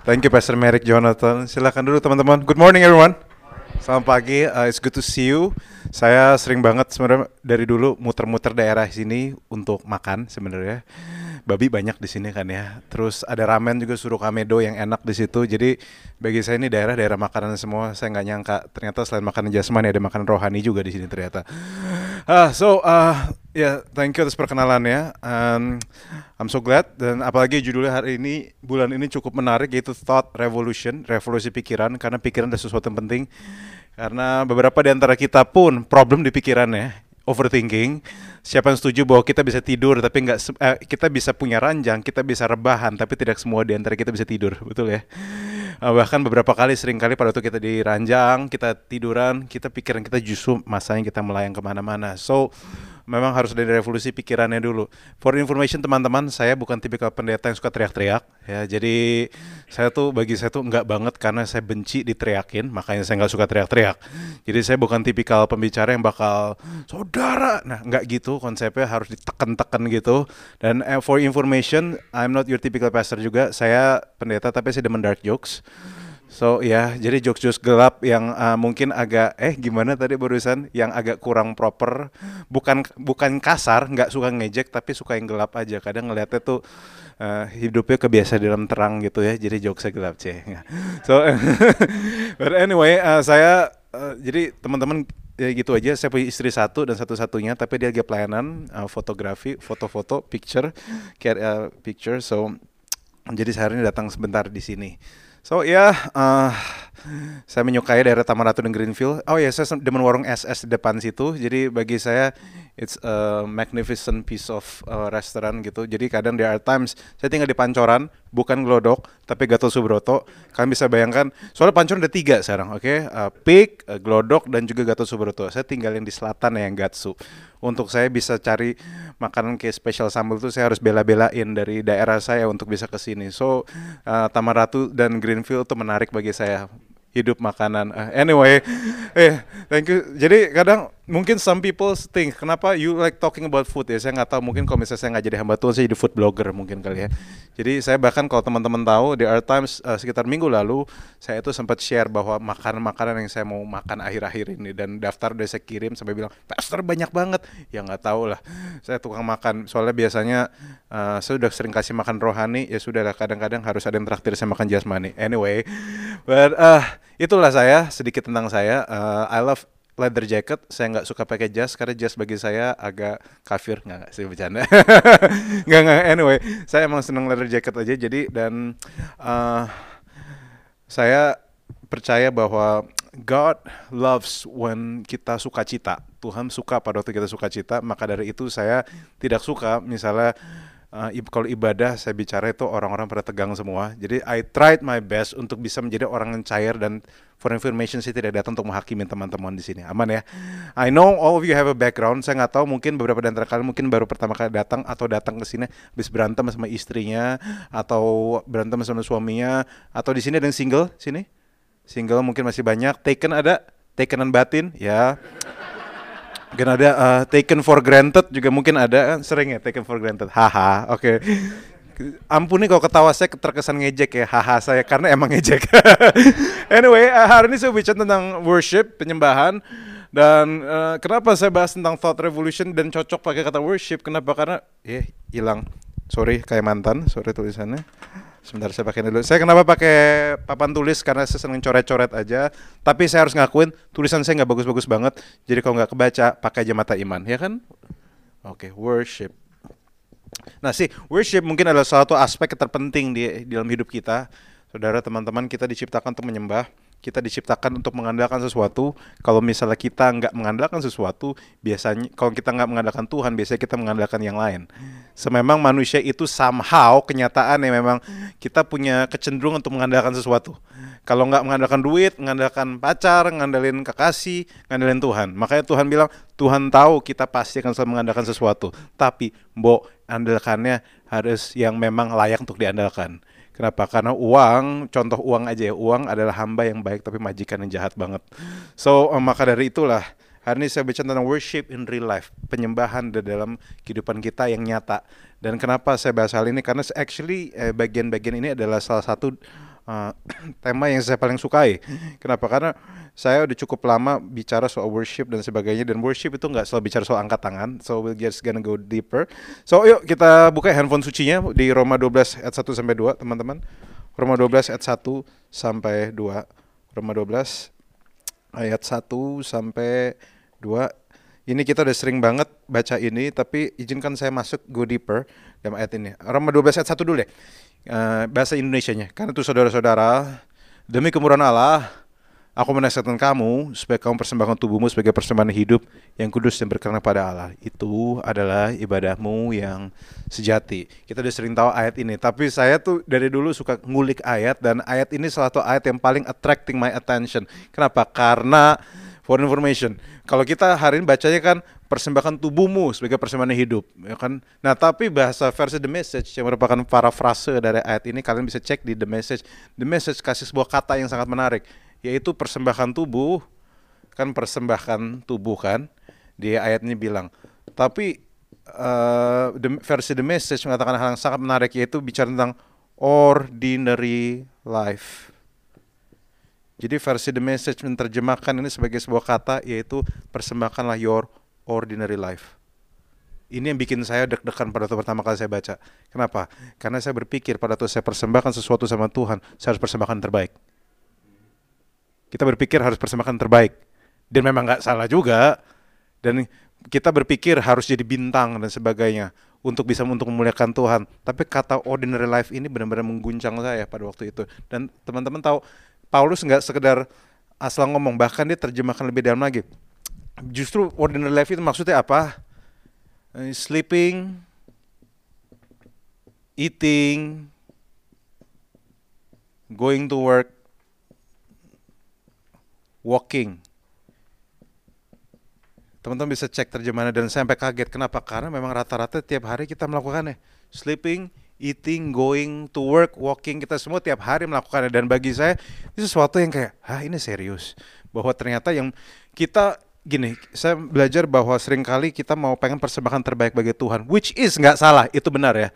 Thank you Pastor Merrick Jonathan. Silakan dulu teman-teman. Good morning everyone. Selamat pagi. Uh, it's good to see you. Saya sering banget sebenarnya dari dulu muter-muter daerah sini untuk makan sebenarnya. Babi banyak di sini kan ya. Terus ada ramen juga suruh kamedo yang enak di situ. Jadi bagi saya ini daerah-daerah makanan semua. Saya nggak nyangka ternyata selain makanan jasmani ada makanan rohani juga di sini ternyata. Ah, so uh, ya yeah, thank you atas perkenalannya. Um, I'm so glad dan apalagi judulnya hari ini bulan ini cukup menarik yaitu Thought Revolution, revolusi pikiran karena pikiran adalah sesuatu yang penting. Karena beberapa di antara kita pun problem di pikirannya, overthinking. Siapa yang setuju bahwa kita bisa tidur tapi nggak eh, kita bisa punya ranjang, kita bisa rebahan tapi tidak semua di antara kita bisa tidur, betul ya? Uh, bahkan beberapa kali sering kali pada waktu kita di ranjang, kita tiduran, kita pikiran kita justru masanya kita melayang ke mana-mana. So memang harus dari revolusi pikirannya dulu. For information teman-teman, saya bukan tipikal pendeta yang suka teriak-teriak ya. Jadi saya tuh bagi saya tuh enggak banget karena saya benci diteriakin, makanya saya nggak suka teriak-teriak. Jadi saya bukan tipikal pembicara yang bakal saudara, nah nggak gitu konsepnya harus ditekan-tekan gitu. Dan eh, for information, I'm not your typical pastor juga. Saya pendeta tapi saya demen dark jokes. So ya, jadi jokes-jokes gelap yang uh, mungkin agak eh gimana tadi barusan yang agak kurang proper, bukan bukan kasar, nggak suka ngejek tapi suka yang gelap aja. Kadang ngeliatnya tuh uh, hidupnya kebiasa dalam terang gitu ya, jadi jokesnya gelap cie. So, but anyway, uh, saya uh, jadi teman-teman ya gitu aja. Saya punya istri satu dan satu-satunya, tapi dia lagi pelayanan uh, fotografi, foto-foto, picture, care, uh, picture. So jadi saya hari ini datang sebentar di sini. So yeah, uh, saya menyukai daerah Taman Ratu dan Greenfield. Oh ya, saya demen warung SS di depan situ. Jadi bagi saya it's a magnificent piece of uh, restaurant gitu. Jadi kadang there are times saya tinggal di Pancoran, bukan Glodok, tapi Gatot Subroto. Kalian bisa bayangkan, soalnya Pancoran ada tiga sekarang, oke? Uh, Peak, uh, Glodok, dan juga Gatot Subroto. Saya tinggal yang di selatan ya, yang Gatsu. Untuk saya bisa cari makanan kayak special sambal itu saya harus bela-belain dari daerah saya untuk bisa ke sini. So, uh, Taman Ratu dan Greenfield itu menarik bagi saya hidup makanan. Uh, anyway, eh thank you. Jadi kadang mungkin some people think kenapa you like talking about food ya? Saya nggak tahu. Mungkin kalau misalnya saya nggak jadi hamba Tuhan, saya jadi food blogger mungkin kali ya. Jadi saya bahkan kalau teman-teman tahu di Art Times uh, sekitar minggu lalu saya itu sempat share bahwa makanan-makanan yang saya mau makan akhir-akhir ini dan daftar udah saya kirim sampai bilang pastor banyak banget. Ya nggak tahu lah. Saya tukang makan. Soalnya biasanya uh, saya udah sering kasih makan rohani ya sudah lah kadang-kadang harus ada yang traktir saya makan jasmani. Anyway, but uh, itulah saya sedikit tentang saya. Uh, I love leather jacket. Saya nggak suka pakai jas karena jas bagi saya agak kafir nggak nggak sih bercanda. nggak nggak. Anyway, saya emang seneng leather jacket aja. Jadi dan uh, saya percaya bahwa God loves when kita sukacita. Tuhan suka pada waktu kita sukacita. Maka dari itu saya tidak suka misalnya uh, kalau ibadah saya bicara itu orang-orang pada tegang semua. Jadi I tried my best untuk bisa menjadi orang yang cair dan for information saya tidak datang untuk menghakimi teman-teman di sini. Aman ya. I know all of you have a background. Saya nggak tahu mungkin beberapa antara kalian mungkin baru pertama kali datang atau datang ke sini habis berantem sama istrinya atau berantem sama suaminya atau di sini ada yang single sini. Single mungkin masih banyak. Taken ada, takenan batin ya. Mungkin ada uh, taken for granted juga mungkin ada kan sering ya taken for granted. Haha, oke. Ampuni kalau ketawa saya terkesan ngejek ya, haha saya karena emang ngejek. anyway, uh, hari ini saya bicara tentang worship, penyembahan dan uh, kenapa saya bahas tentang thought revolution dan cocok pakai kata worship? Kenapa? Karena ya hilang. Sorry kayak mantan, sorry tulisannya. Sebentar saya pakai dulu. Saya kenapa pakai papan tulis karena saya seneng coret-coret aja. Tapi saya harus ngakuin tulisan saya nggak bagus-bagus banget. Jadi kalau nggak kebaca pakai aja mata iman, ya kan? Oke, worship. Nah sih, worship mungkin adalah salah satu aspek terpenting di, di dalam hidup kita. Saudara, teman-teman, kita diciptakan untuk menyembah. Kita diciptakan untuk mengandalkan sesuatu. Kalau misalnya kita nggak mengandalkan sesuatu, biasanya kalau kita nggak mengandalkan Tuhan, biasanya kita mengandalkan yang lain. Sememang manusia itu somehow kenyataan yang memang kita punya kecenderungan untuk mengandalkan sesuatu. Kalau nggak mengandalkan duit, mengandalkan pacar, ngandalin kekasih, ngandalin Tuhan. Makanya Tuhan bilang, Tuhan tahu kita pasti akan selalu mengandalkan sesuatu. Tapi, mbok andalkannya harus yang memang layak untuk diandalkan. Kenapa? Karena uang, contoh uang aja ya, uang adalah hamba yang baik tapi majikan yang jahat banget. So, um, maka dari itulah hari ini saya bicara tentang worship in real life, penyembahan di dalam kehidupan kita yang nyata. Dan kenapa saya bahas hal ini? Karena actually eh, bagian-bagian ini adalah salah satu uh, tema yang saya paling sukai. Kenapa? Karena saya udah cukup lama bicara soal worship dan sebagainya dan worship itu nggak selalu bicara soal angkat tangan. So we'll just gonna go deeper. So yuk kita buka handphone sucinya di Roma 12 ayat 1 sampai 2, teman-teman. Roma 12 ayat 1 sampai 2. Roma 12 ayat 1 sampai 2. Ini kita udah sering banget baca ini, tapi izinkan saya masuk go deeper dalam ayat ini. Roma 12 ayat 1 dulu deh. Uh, bahasa Indonesianya. Karena itu saudara-saudara, demi kemurahan Allah, Aku menasihatkan kamu supaya kamu persembahkan tubuhmu sebagai persembahan hidup yang kudus dan berkenan pada Allah. Itu adalah ibadahmu yang sejati. Kita udah sering tahu ayat ini, tapi saya tuh dari dulu suka ngulik ayat dan ayat ini salah satu ayat yang paling attracting my attention. Kenapa? Karena for information, kalau kita hari ini bacanya kan persembahkan tubuhmu sebagai persembahan hidup, ya kan? Nah, tapi bahasa versi The Message yang merupakan parafrase dari ayat ini kalian bisa cek di The Message. The Message kasih sebuah kata yang sangat menarik yaitu persembahkan tubuh kan persembahkan tubuh kan di ayat ini bilang tapi uh, the, versi the message mengatakan hal yang sangat menarik yaitu bicara tentang ordinary life jadi versi the message menerjemahkan ini sebagai sebuah kata yaitu persembahkanlah your ordinary life. Ini yang bikin saya deg-degan pada waktu pertama kali saya baca. Kenapa? Karena saya berpikir pada waktu saya persembahkan sesuatu sama Tuhan, saya harus persembahkan terbaik. Kita berpikir harus persembahkan terbaik. Dan memang nggak salah juga. Dan kita berpikir harus jadi bintang dan sebagainya untuk bisa untuk memuliakan Tuhan. Tapi kata ordinary life ini benar-benar mengguncang saya pada waktu itu. Dan teman-teman tahu Paulus nggak sekedar asal ngomong bahkan dia terjemahkan lebih dalam lagi justru ordinary life itu maksudnya apa eh, sleeping eating going to work walking. Teman-teman bisa cek terjemahannya dan sampai kaget. Kenapa? Karena memang rata-rata tiap hari kita melakukannya. Sleeping, eating, going to work, walking, kita semua tiap hari melakukannya. Dan bagi saya, ini sesuatu yang kayak, ah ini serius. Bahwa ternyata yang kita gini, saya belajar bahwa sering kali kita mau pengen persembahan terbaik bagi Tuhan, which is nggak salah, itu benar ya.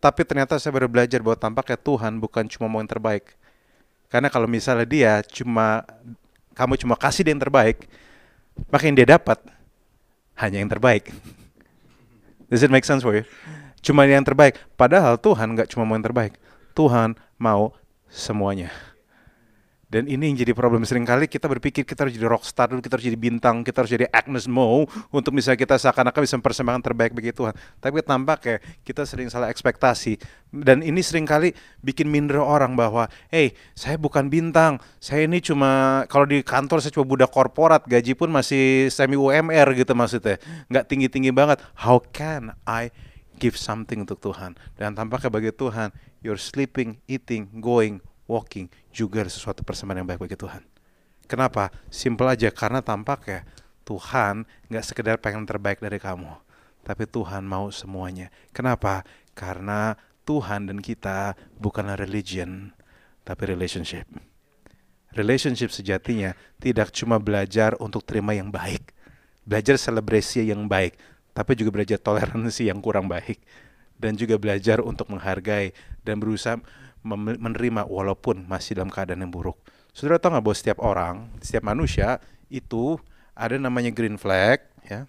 Tapi ternyata saya baru belajar bahwa tampaknya Tuhan bukan cuma mau yang terbaik. Karena kalau misalnya dia cuma kamu cuma kasih dia yang terbaik, maka yang dia dapat hanya yang terbaik. Does it make sense for you? Cuma yang terbaik. Padahal Tuhan nggak cuma mau yang terbaik. Tuhan mau semuanya. Dan ini yang jadi problem sering kali kita berpikir kita harus jadi rockstar dulu, kita harus jadi bintang, kita harus jadi Agnes Mo untuk bisa kita seakan-akan bisa mempersembahkan terbaik bagi Tuhan. Tapi tampak ya kita sering salah ekspektasi dan ini sering kali bikin minder orang bahwa, hey saya bukan bintang, saya ini cuma kalau di kantor saya cuma budak korporat, gaji pun masih semi UMR gitu maksudnya, nggak tinggi-tinggi banget. How can I give something untuk Tuhan? Dan tampaknya bagi Tuhan, you're sleeping, eating, going, walking juga sesuatu persembahan yang baik bagi Tuhan. Kenapa? Simple aja karena tampak ya Tuhan nggak sekedar pengen terbaik dari kamu, tapi Tuhan mau semuanya. Kenapa? Karena Tuhan dan kita bukanlah religion, tapi relationship. Relationship sejatinya tidak cuma belajar untuk terima yang baik, belajar selebrasi yang baik, tapi juga belajar toleransi yang kurang baik, dan juga belajar untuk menghargai dan berusaha menerima walaupun masih dalam keadaan yang buruk. Saudara tahu nggak bahwa setiap orang, setiap manusia itu ada namanya green flag, ya,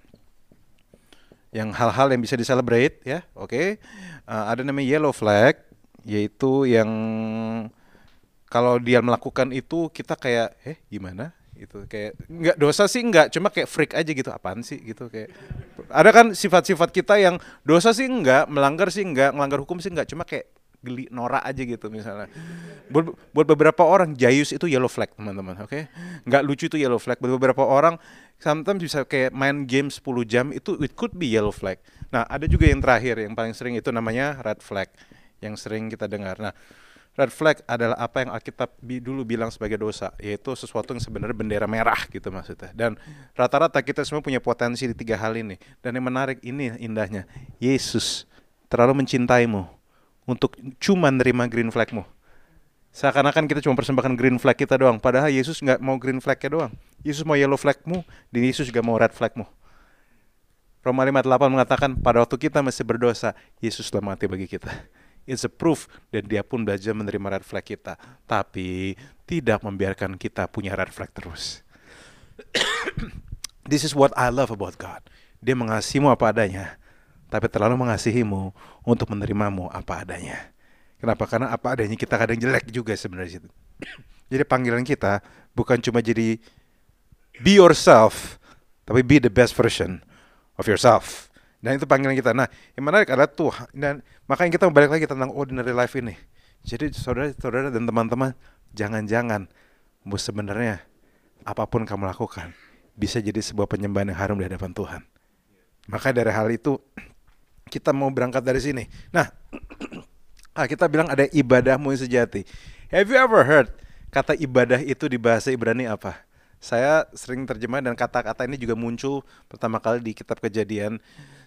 yang hal-hal yang bisa diselebrate, ya, oke. Okay? Uh, ada namanya yellow flag, yaitu yang kalau dia melakukan itu kita kayak, eh gimana? itu kayak nggak dosa sih nggak cuma kayak freak aja gitu apaan sih gitu kayak ada kan sifat-sifat kita yang dosa sih nggak melanggar sih nggak melanggar hukum sih nggak cuma kayak geli norak aja gitu misalnya. Buat, buat beberapa orang jayus itu yellow flag teman-teman, oke? Okay? Nggak lucu itu yellow flag. Buat beberapa orang sometimes bisa kayak main game 10 jam itu it could be yellow flag. Nah ada juga yang terakhir yang paling sering itu namanya red flag yang sering kita dengar. Nah red flag adalah apa yang Alkitab dulu bilang sebagai dosa, yaitu sesuatu yang sebenarnya bendera merah gitu maksudnya. Dan rata-rata kita semua punya potensi di tiga hal ini. Dan yang menarik ini indahnya, Yesus terlalu mencintaimu untuk cuma nerima green flagmu. Seakan-akan kita cuma persembahkan green flag kita doang, padahal Yesus nggak mau green flagnya doang. Yesus mau yellow flagmu, dan Yesus juga mau red flagmu. Roma 5:8 mengatakan pada waktu kita masih berdosa, Yesus telah mati bagi kita it's a proof dan dia pun belajar menerima red flag kita tapi tidak membiarkan kita punya red flag terus this is what I love about God dia mengasihimu apa adanya tapi terlalu mengasihimu untuk menerimamu apa adanya kenapa karena apa adanya kita kadang jelek juga sebenarnya jadi panggilan kita bukan cuma jadi be yourself tapi be the best version of yourself dan itu panggilan kita. Nah, yang menarik adalah Tuhan. Dan makanya kita balik lagi tentang ordinary life ini. Jadi saudara-saudara dan teman-teman, jangan-jangan sebenarnya apa pun kamu lakukan bisa jadi sebuah penyembahan yang harum di hadapan Tuhan. Maka dari hal itu kita mau berangkat dari sini. Nah, ah, kita bilang ada ibadahmu yang sejati. Have you ever heard kata ibadah itu di bahasa Ibrani apa? Saya sering terjemah dan kata-kata ini juga muncul pertama kali di kitab Kejadian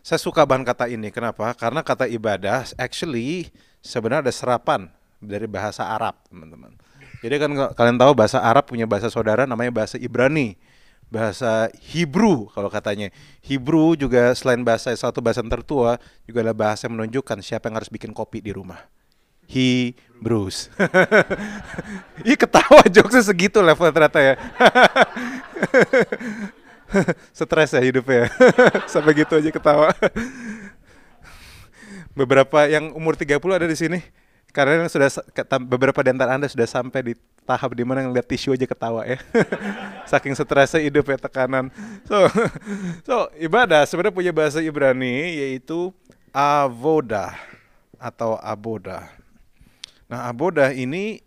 saya suka bahan kata ini. Kenapa? Karena kata ibadah actually sebenarnya ada serapan dari bahasa Arab, teman-teman. Jadi kan kalian tahu bahasa Arab punya bahasa saudara namanya bahasa Ibrani. Bahasa Hebrew kalau katanya. Hebrew juga selain bahasa satu bahasa tertua juga adalah bahasa yang menunjukkan siapa yang harus bikin kopi di rumah. Hebrews. Ih ketawa jokesnya segitu level ternyata ya. Stres ya hidupnya. Sampai gitu aja ketawa. Beberapa yang umur 30 ada di sini. Karena sudah beberapa di antara Anda sudah sampai di tahap di mana ngeliat tisu aja ketawa ya. Saking stresnya hidup ya tekanan. So, so ibadah sebenarnya punya bahasa Ibrani yaitu avoda atau aboda. Nah, aboda ini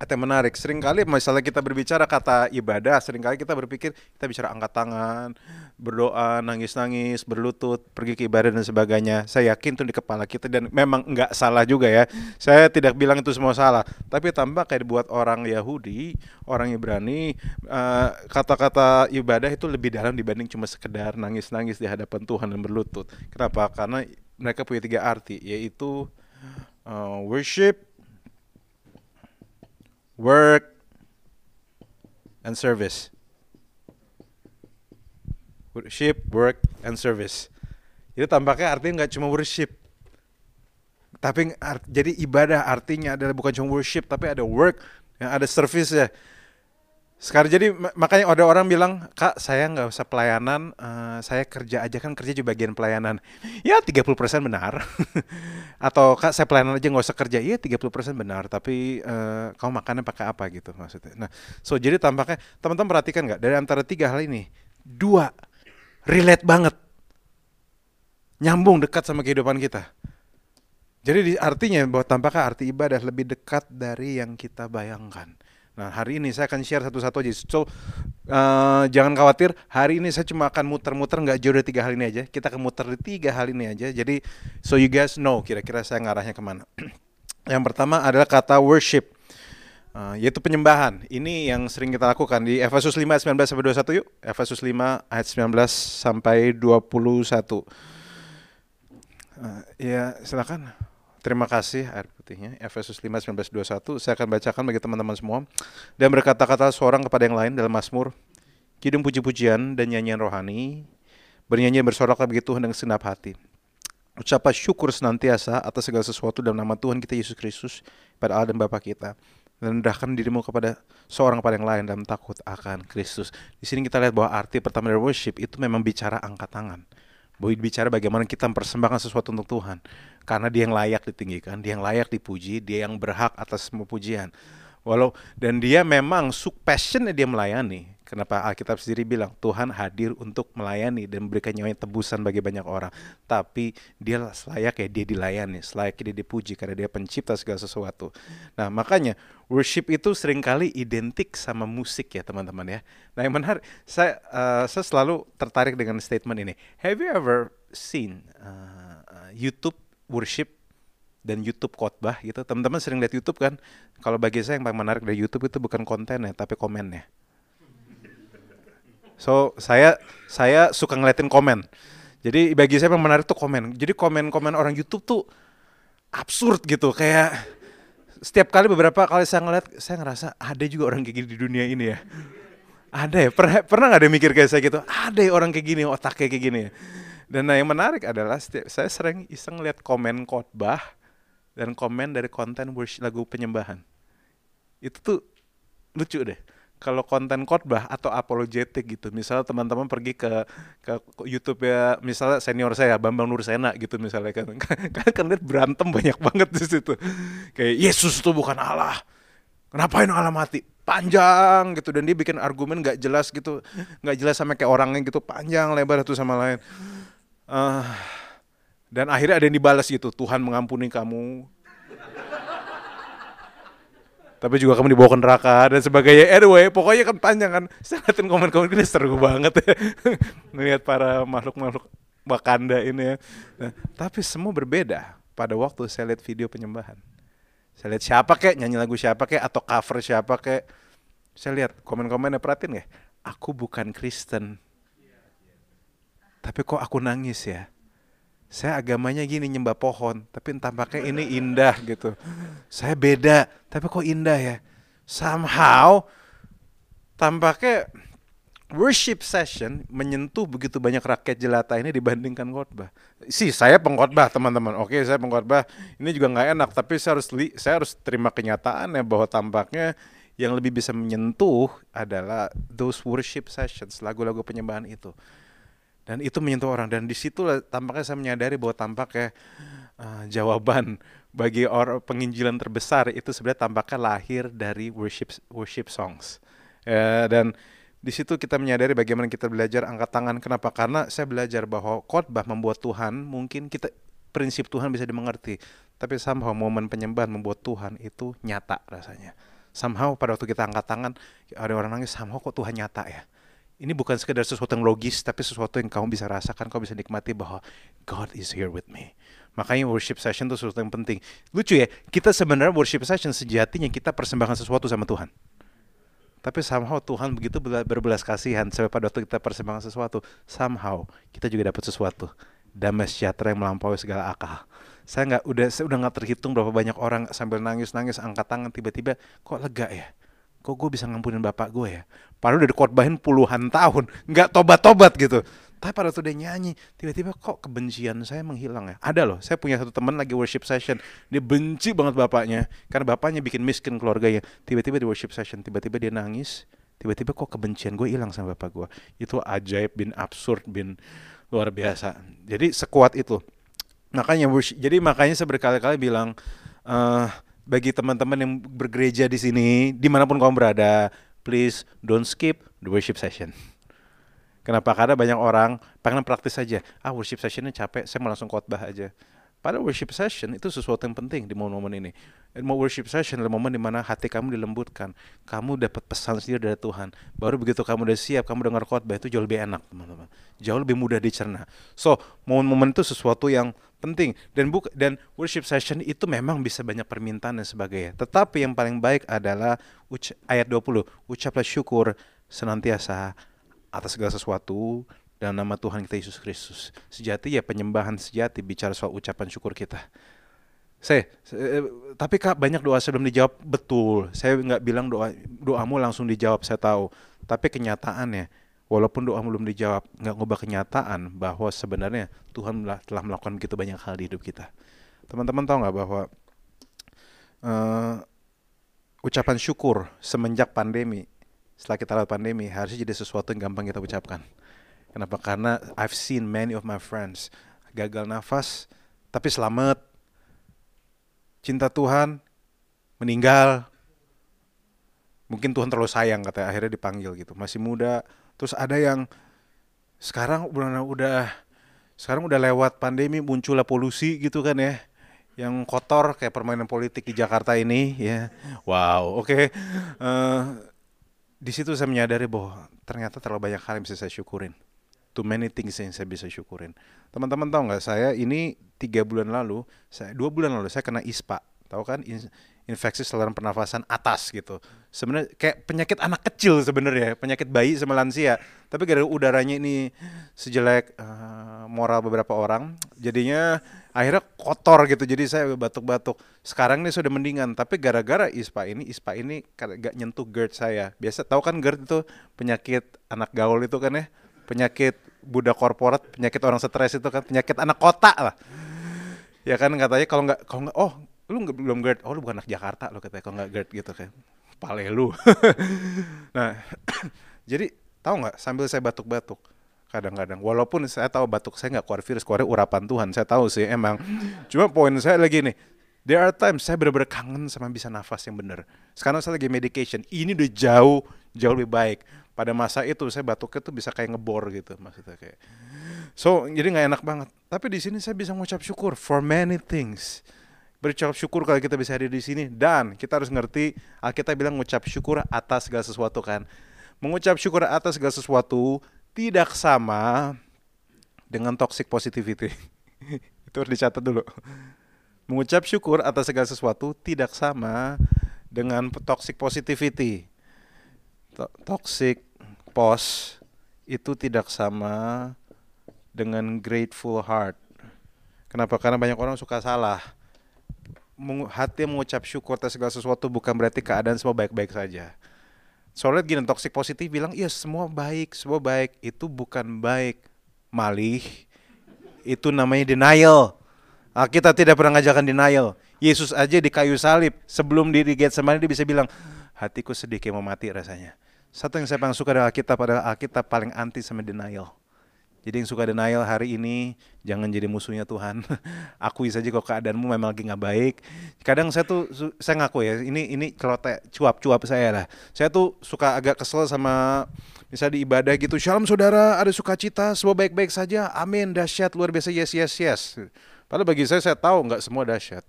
kata yang menarik. Seringkali misalnya kita berbicara kata ibadah, sering kali kita berpikir kita bicara angkat tangan, berdoa, nangis-nangis, berlutut, pergi ke ibadah dan sebagainya. Saya yakin itu di kepala kita dan memang nggak salah juga ya. Saya tidak bilang itu semua salah, tapi tambah kayak buat orang Yahudi, orang Ibrani, eh, kata-kata uh, ibadah itu lebih dalam dibanding cuma sekedar nangis-nangis di hadapan Tuhan dan berlutut. Kenapa? Karena mereka punya tiga arti, yaitu uh, worship, work, and service. Worship, work, and service. Itu tampaknya artinya nggak cuma worship, tapi art, jadi ibadah artinya adalah bukan cuma worship, tapi ada work, yang ada service ya. Sekarang jadi makanya ada orang bilang, "Kak, saya nggak usah pelayanan, uh, saya kerja aja kan kerja juga bagian pelayanan." Ya 30% benar. Atau "Kak, saya pelayanan aja nggak usah kerja." Iya 30% benar, tapi uh, kamu makannya pakai apa gitu maksudnya. Nah, so jadi tampaknya teman-teman perhatikan nggak dari antara tiga hal ini, dua relate banget. Nyambung dekat sama kehidupan kita. Jadi artinya bahwa tampaknya arti ibadah lebih dekat dari yang kita bayangkan. Nah hari ini saya akan share satu-satu aja. So uh, jangan khawatir. Hari ini saya cuma akan muter-muter nggak jauh dari tiga hal ini aja. Kita akan muter di tiga hal ini aja. Jadi so you guys know kira-kira saya ngarahnya ke mana. yang pertama adalah kata worship. Uh, yaitu penyembahan. Ini yang sering kita lakukan di Efesus 5 ayat 19 sampai 21 yuk. Efesus 5 ayat 19 sampai 21. Uh, ya, silakan. Terima kasih air putihnya. Efesus 5, 19, 21. Saya akan bacakan bagi teman-teman semua. Dan berkata-kata seorang kepada yang lain dalam Mazmur, kidung puji-pujian dan nyanyian rohani, bernyanyi bersorak bagi Tuhan dengan senap hati. Ucapan syukur senantiasa atas segala sesuatu dalam nama Tuhan kita Yesus Kristus pada Allah dan Bapa kita. Dan rendahkan dirimu kepada seorang kepada yang lain dalam takut akan Kristus. Di sini kita lihat bahwa arti pertama dari worship itu memang bicara angkat tangan bicara bagaimana kita mempersembahkan sesuatu untuk Tuhan. Karena dia yang layak ditinggikan, dia yang layak dipuji, dia yang berhak atas semua pujian. Walau dan dia memang passionnya dia melayani. Kenapa Alkitab sendiri bilang Tuhan hadir untuk melayani dan memberikan nyawanya tebusan bagi banyak orang. Tapi dia layak ya dia dilayani, layak dia dipuji karena dia pencipta segala sesuatu. Nah makanya worship itu sering kali identik sama musik ya teman-teman ya. Nah yang menarik, saya, uh, saya selalu tertarik dengan statement ini. Have you ever seen uh, YouTube worship dan YouTube khotbah gitu. Teman-teman sering lihat YouTube kan? Kalau bagi saya yang paling menarik dari YouTube itu bukan kontennya, tapi komennya. So saya saya suka ngeliatin komen. Jadi bagi saya yang menarik tuh komen. Jadi komen-komen orang YouTube tuh absurd gitu, kayak setiap kali beberapa kali saya ngeliat, saya ngerasa ada juga orang kayak gini di dunia ini ya. Ada ya, pernah pernah nggak ada mikir kayak saya gitu? Ada ya orang kayak gini, otak kayak gini. Dan nah yang menarik adalah saya sering iseng lihat komen khotbah dan komen dari konten worship lagu penyembahan. Itu tuh lucu deh. Kalau konten khotbah atau apologetik gitu, misalnya teman-teman pergi ke ke YouTube ya, misalnya senior saya Bambang Nursena gitu misalnya kan, kan kan lihat berantem banyak banget di situ. Kayak Yesus itu bukan Allah. Kenapa ini Allah mati? Panjang gitu dan dia bikin argumen nggak jelas gitu, nggak jelas sama kayak orangnya gitu, panjang lebar satu sama lain. Uh, dan akhirnya ada yang dibalas gitu, Tuhan mengampuni kamu. Tapi juga kamu dibawa ke neraka dan sebagainya. Anyway, pokoknya kan panjang kan. Saya komen-komen ini seru banget ya. Melihat para makhluk-makhluk Wakanda ini ya. Nah, tapi semua berbeda pada waktu saya lihat video penyembahan. Saya lihat siapa kek, nyanyi lagu siapa kek, atau cover siapa kek. Saya lihat komen-komennya, perhatiin ya. Aku bukan Kristen. Tapi kok aku nangis ya? saya agamanya gini nyembah pohon, tapi tampaknya ini indah gitu. Saya beda, tapi kok indah ya? Somehow tampaknya worship session menyentuh begitu banyak rakyat jelata ini dibandingkan khotbah. Si saya pengkhotbah teman-teman. Oke, saya pengkhotbah. Ini juga nggak enak, tapi saya harus li, saya harus terima kenyataan ya bahwa tampaknya yang lebih bisa menyentuh adalah those worship sessions, lagu-lagu penyembahan itu dan itu menyentuh orang. Dan di situ tampaknya saya menyadari bahwa tampaknya uh, jawaban bagi orang penginjilan terbesar itu sebenarnya tampaknya lahir dari worship worship songs. Uh, dan di situ kita menyadari bagaimana kita belajar angkat tangan. Kenapa? Karena saya belajar bahwa khotbah membuat Tuhan mungkin kita prinsip Tuhan bisa dimengerti. Tapi somehow momen penyembahan membuat Tuhan itu nyata rasanya. Somehow pada waktu kita angkat tangan ada orang nangis somehow kok Tuhan nyata ya ini bukan sekedar sesuatu yang logis, tapi sesuatu yang kamu bisa rasakan, kamu bisa nikmati bahwa God is here with me. Makanya worship session itu sesuatu yang penting. Lucu ya, kita sebenarnya worship session sejatinya kita persembahkan sesuatu sama Tuhan. Tapi somehow Tuhan begitu berbelas kasihan sampai pada waktu kita persembahkan sesuatu, somehow kita juga dapat sesuatu. Damai sejahtera yang melampaui segala akal. Saya nggak udah saya udah nggak terhitung berapa banyak orang sambil nangis nangis angkat tangan tiba-tiba kok lega ya kok gue bisa ngampunin bapak gue ya? Padahal udah dikorbanin puluhan tahun nggak tobat-tobat gitu. Tapi pada tuh dia nyanyi tiba-tiba kok kebencian saya menghilang ya? Ada loh saya punya satu teman lagi worship session. Dia benci banget bapaknya karena bapaknya bikin miskin keluarganya. Tiba-tiba di worship session tiba-tiba dia nangis tiba-tiba kok kebencian gue hilang sama bapak gue itu ajaib bin absurd bin luar biasa. Jadi sekuat itu. Makanya jadi makanya saya berkali-kali bilang uh, bagi teman-teman yang bergereja di sini, di mana pun kamu berada, please don't skip the worship session. Kenapa? Karena banyak orang pengen praktis saja. Ah worship sessionnya capek, saya mau langsung khotbah aja. Pada worship session itu sesuatu yang penting di momen-momen ini. Mau worship session adalah momen di mana hati kamu dilembutkan, kamu dapat pesan sendiri dari Tuhan. Baru begitu kamu udah siap, kamu dengar khotbah itu jauh lebih enak, teman-teman. Jauh lebih mudah dicerna. So, momen-momen itu sesuatu yang penting dan buk dan worship session itu memang bisa banyak permintaan dan sebagainya. Tetapi yang paling baik adalah ayat 20, ucaplah syukur senantiasa atas segala sesuatu dalam nama Tuhan kita Yesus Kristus. Sejati ya penyembahan sejati bicara soal ucapan syukur kita. Saya, saya tapi kak banyak doa sebelum dijawab betul. Saya nggak bilang doa doamu langsung dijawab saya tahu. Tapi kenyataannya walaupun doa belum dijawab nggak ngubah kenyataan bahwa sebenarnya Tuhan telah melakukan begitu banyak hal di hidup kita. Teman-teman tahu nggak bahwa uh, ucapan syukur semenjak pandemi setelah kita lewat pandemi harusnya jadi sesuatu yang gampang kita ucapkan Kenapa? Karena I've seen many of my friends gagal nafas tapi selamat. Cinta Tuhan meninggal. mungkin Tuhan terlalu sayang kata akhirnya dipanggil gitu masih muda terus ada yang sekarang udah udah sekarang udah lewat pandemi muncullah polusi gitu kan ya. Yang kotor kayak permainan politik di Jakarta ini ya. Wow oke. Okay. uh, eh, di situ saya menyadari bahwa ternyata terlalu banyak hal yang bisa saya syukurin. Too many things yang saya bisa syukurin. Teman-teman tahu nggak saya ini tiga bulan lalu saya dua bulan lalu saya kena ispa. Tahu kan infeksi saluran pernafasan atas gitu. Sebenarnya kayak penyakit anak kecil sebenarnya, penyakit bayi sama lansia. Tapi gara udaranya ini sejelek uh, moral beberapa orang, jadinya akhirnya kotor gitu. Jadi saya batuk-batuk. Sekarang ini sudah mendingan, tapi gara-gara ISPA ini, ISPA ini gak nyentuh GERD saya. Biasa tahu kan GERD itu penyakit anak gaul itu kan ya, penyakit budak korporat, penyakit orang stres itu kan, penyakit anak kota lah. Ya kan katanya kalau nggak kalau nggak oh lu nggak belum GERD oh lu bukan anak Jakarta lo katanya kalau nggak GERD gitu kan. Pale lu. Nah jadi tahu nggak sambil saya batuk-batuk kadang-kadang walaupun saya tahu batuk saya nggak keluar virus keluar urapan Tuhan saya tahu sih emang. Cuma poin saya lagi nih there are times saya benar-benar kangen sama bisa nafas yang benar sekarang saya lagi medication ini udah jauh jauh lebih baik. Pada masa itu saya batuknya tuh bisa kayak ngebor gitu maksudnya kayak. So jadi nggak enak banget. Tapi di sini saya bisa mengucap syukur for many things berucap syukur kalau kita bisa hadir di sini dan kita harus ngerti Alkitab bilang mengucap syukur atas segala sesuatu kan. Mengucap syukur atas segala sesuatu tidak sama dengan toxic positivity. Itu harus dicatat dulu. Mengucap syukur atas segala sesuatu tidak sama dengan toxic positivity. Toxic pos itu tidak sama dengan grateful heart. Kenapa? Karena banyak orang suka salah hati mengucap syukur atas segala sesuatu bukan berarti keadaan semua baik-baik saja. Soalnya gini, toxic positif bilang, iya semua baik, semua baik. Itu bukan baik. Malih, itu namanya denial. Nah, kita tidak pernah ngajarkan denial. Yesus aja di kayu salib, sebelum di Getsemani dia bisa bilang, hatiku sedikit mau mati rasanya. Satu yang saya paling suka dari Alkitab adalah Alkitab paling anti sama denial. Jadi yang suka denial hari ini jangan jadi musuhnya Tuhan. Akui saja kalau keadaanmu memang lagi nggak baik. Kadang saya tuh saya ngaku ya, ini ini celote cuap-cuap saya lah. Saya tuh suka agak kesel sama misalnya di ibadah gitu. Shalom saudara, ada sukacita, semua baik-baik saja. Amin, dahsyat, luar biasa, yes, yes, yes. Padahal bagi saya saya tahu nggak semua dahsyat.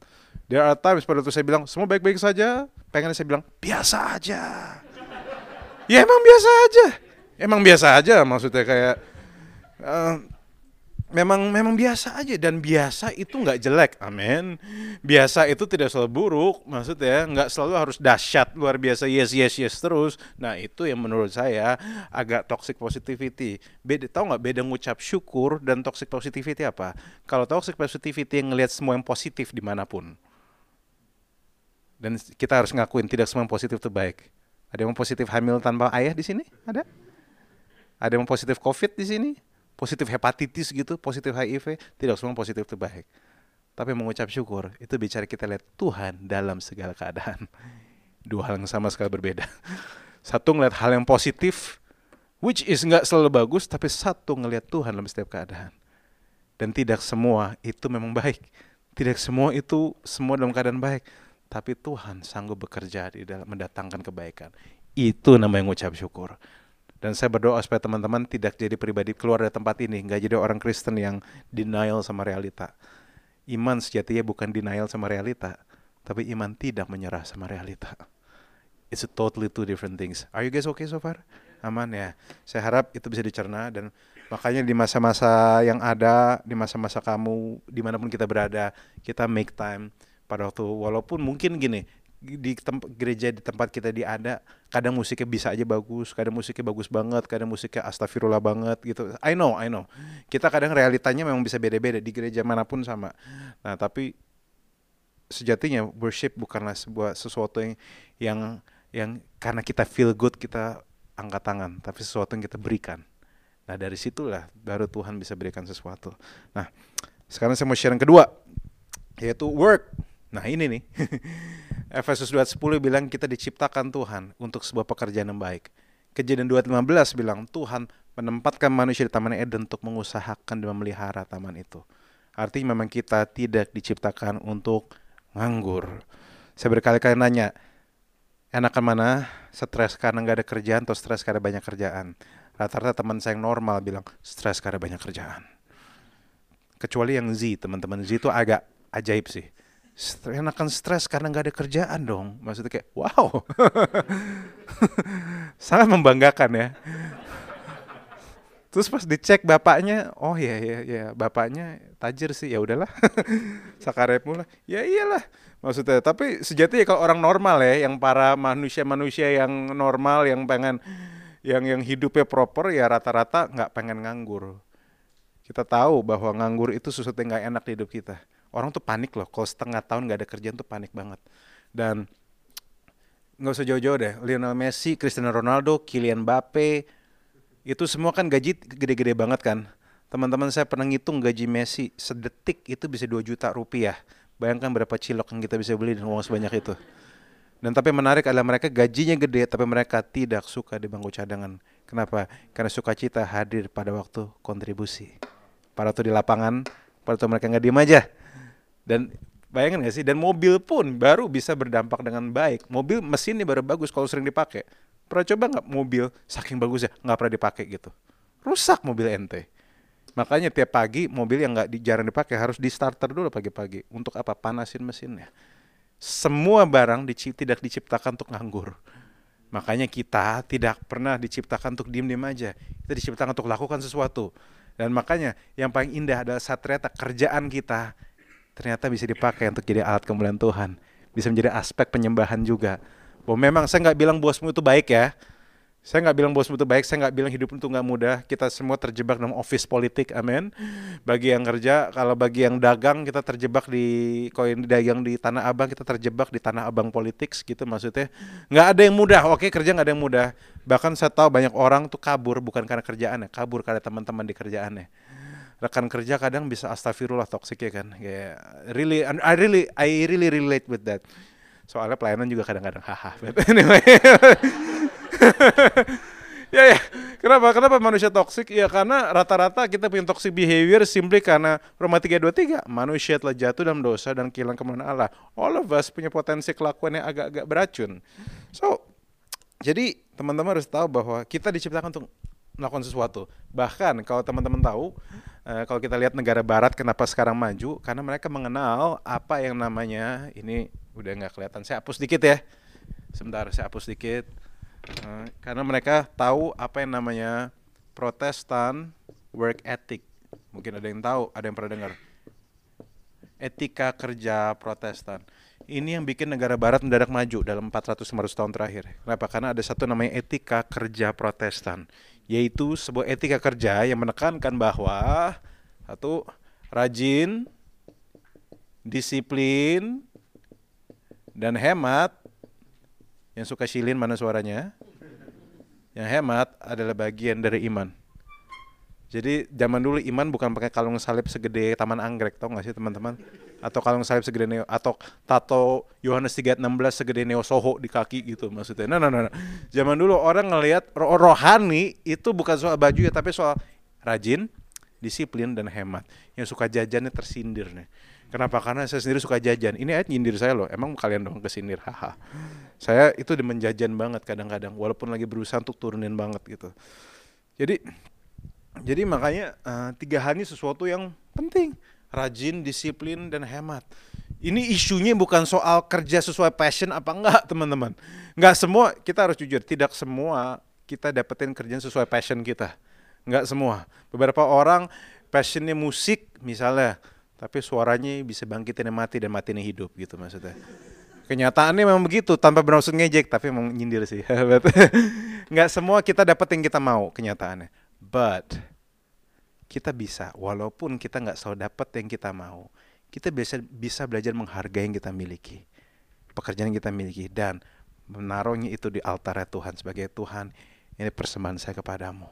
There are times pada itu saya bilang semua baik-baik saja. Pengen saya bilang biasa aja. ya emang biasa aja. Emang biasa aja maksudnya kayak uh, memang memang biasa aja dan biasa itu nggak jelek, amin. Biasa itu tidak selalu buruk, maksudnya nggak selalu harus dahsyat luar biasa yes yes yes terus. Nah itu yang menurut saya agak toxic positivity. Beda tau nggak beda ngucap syukur dan toxic positivity apa? Kalau toxic positivity yang ngelihat semua yang positif di mana pun. Dan kita harus ngakuin tidak semua yang positif itu baik. Ada yang positif hamil tanpa ayah di sini? Ada? Ada yang positif covid di sini? Positif hepatitis gitu, positif HIV, tidak semua positif itu baik. Tapi mengucap syukur itu bicara kita lihat Tuhan dalam segala keadaan. Dua hal yang sama sekali berbeda. Satu ngeliat hal yang positif, which is nggak selalu bagus, tapi satu ngelihat Tuhan dalam setiap keadaan. Dan tidak semua itu memang baik. Tidak semua itu semua dalam keadaan baik. Tapi Tuhan sanggup bekerja di dalam mendatangkan kebaikan. Itu namanya mengucap syukur. Dan saya berdoa supaya teman-teman tidak jadi pribadi keluar dari tempat ini, nggak jadi orang Kristen yang denial sama realita. Iman sejatinya bukan denial sama realita, tapi iman tidak menyerah sama realita. It's a totally two different things. Are you guys okay so far? Aman ya. Saya harap itu bisa dicerna dan makanya di masa-masa yang ada, di masa-masa kamu, di mana pun kita berada, kita make time pada waktu walaupun mungkin gini di tempat gereja di tempat kita di ada kadang musiknya bisa aja bagus kadang musiknya bagus banget kadang musiknya astagfirullah banget gitu. I know I know. Kita kadang realitanya memang bisa beda-beda di gereja mana pun sama. Nah tapi sejatinya worship bukanlah sebuah sesuatu yang yang yang karena kita feel good kita angkat tangan tapi sesuatu yang kita berikan. Nah dari situlah baru Tuhan bisa berikan sesuatu. Nah sekarang saya mau share yang kedua yaitu work nah ini nih Efesus 2:10 bilang kita diciptakan Tuhan untuk sebuah pekerjaan yang baik. Kejadian 2:15 bilang Tuhan menempatkan manusia di Taman Eden untuk mengusahakan dan memelihara taman itu. Artinya memang kita tidak diciptakan untuk nganggur. Saya berkali-kali nanya, enakan mana stres karena nggak ada kerjaan atau stres karena banyak kerjaan? Rata-rata teman saya yang normal bilang stres karena banyak kerjaan. Kecuali yang Z, teman-teman Z itu agak ajaib sih. Enakan stres karena nggak ada kerjaan dong. Maksudnya kayak wow, sangat membanggakan ya. Terus pas dicek bapaknya, oh ya ya ya bapaknya tajir sih ya udahlah. Sakarep mula. Ya iyalah. Maksudnya tapi sejatinya kalau orang normal ya, yang para manusia-manusia yang normal yang pengen yang yang hidupnya proper ya rata-rata nggak pengen nganggur. Kita tahu bahwa nganggur itu sesuatu yang nggak enak di hidup kita. Orang tuh panik loh, kalau setengah tahun nggak ada kerjaan tuh panik banget. Dan nggak usah jauh-jauh deh, Lionel Messi, Cristiano Ronaldo, Kylian Mbappe, itu semua kan gaji gede-gede banget kan. Teman-teman saya pernah ngitung gaji Messi sedetik itu bisa 2 juta rupiah. Bayangkan berapa cilok yang kita bisa beli dengan uang sebanyak itu. Dan tapi menarik adalah mereka gajinya gede tapi mereka tidak suka di bangku cadangan. Kenapa? Karena sukacita hadir pada waktu kontribusi. Pada waktu di lapangan, pada waktu mereka nggak diem aja. Dan bayangin gak sih? Dan mobil pun baru bisa berdampak dengan baik. Mobil mesinnya baru bagus kalau sering dipakai. Pernah coba nggak mobil saking bagusnya nggak pernah dipakai gitu? Rusak mobil ente. Makanya tiap pagi mobil yang nggak jarang dipakai harus di starter dulu pagi-pagi. Untuk apa? Panasin mesinnya. Semua barang dicip, tidak diciptakan untuk nganggur. Makanya kita tidak pernah diciptakan untuk diem-diem aja. Kita diciptakan untuk lakukan sesuatu. Dan makanya yang paling indah adalah saat ternyata kerjaan kita ternyata bisa dipakai untuk jadi alat kemuliaan Tuhan. Bisa menjadi aspek penyembahan juga bahwa memang saya nggak bilang bosmu itu baik ya. Saya nggak bilang bosmu itu baik, saya nggak bilang hidup itu nggak mudah. Kita semua terjebak dalam office politik, amin. Bagi yang kerja, kalau bagi yang dagang, kita terjebak di koin dagang di tanah abang, kita terjebak di tanah abang politik, gitu maksudnya. Nggak ada yang mudah, oke kerja nggak ada yang mudah. Bahkan saya tahu banyak orang tuh kabur bukan karena kerjaannya, kabur karena teman-teman di kerjaannya. Rekan kerja kadang bisa astagfirullah toksik ya kan. Yeah, really, I really, I really relate with that. Soalnya pelayanan juga kadang-kadang haha. Anyway. Ya ya. Kenapa? Kenapa manusia toksik ya karena rata-rata kita punya toxic behavior simply karena Roma 323 manusia telah jatuh dalam dosa dan kehilangan kemuliaan Allah. All of us punya potensi kelakuan yang agak-agak beracun. So jadi teman-teman harus tahu bahwa kita diciptakan untuk melakukan sesuatu. Bahkan kalau teman-teman tahu uh, kalau kita lihat negara barat kenapa sekarang maju? Karena mereka mengenal apa yang namanya ini udah nggak kelihatan. Saya hapus dikit ya. Sebentar saya hapus dikit. Uh, karena mereka tahu apa yang namanya Protestan work ethic. Mungkin ada yang tahu ada yang pernah dengar. Etika kerja Protestan. Ini yang bikin negara barat mendadak maju dalam 400-500 tahun terakhir. Kenapa? Karena ada satu namanya etika kerja protestan. Yaitu sebuah etika kerja yang menekankan bahwa satu, rajin, disiplin, dan hemat yang suka silin mana suaranya? Yang hemat adalah bagian dari iman jadi zaman dulu iman bukan pakai kalung salib segede taman anggrek tau gak sih teman-teman atau kalung salib segede neo atau tato Yohanes 3:16 segede neo soho di kaki gitu maksudnya nah, nah, nah, nah. zaman dulu orang ngelihat roh rohani itu bukan soal baju ya tapi soal rajin disiplin dan hemat yang suka jajannya tersindir nih Kenapa? Karena saya sendiri suka jajan. Ini ayat nyindir saya loh. Emang kalian dong kesindir. Haha. Saya itu di menjajan banget kadang-kadang. Walaupun lagi berusaha untuk turunin banget gitu. Jadi jadi makanya uh, tiga hal ini sesuatu yang penting. Rajin, disiplin, dan hemat. Ini isunya bukan soal kerja sesuai passion apa enggak teman-teman. Enggak semua, kita harus jujur. Tidak semua kita dapetin kerjaan sesuai passion kita. Enggak semua. Beberapa orang passionnya musik misalnya tapi suaranya bisa bangkitin yang mati dan matiin yang hidup gitu maksudnya kenyataannya memang begitu tanpa bermaksud ngejek tapi memang nyindir sih nggak semua kita dapat yang kita mau kenyataannya but kita bisa walaupun kita nggak selalu dapat yang kita mau kita bisa bisa belajar menghargai yang kita miliki pekerjaan yang kita miliki dan menaruhnya itu di altar Tuhan sebagai Tuhan ini persembahan saya kepadamu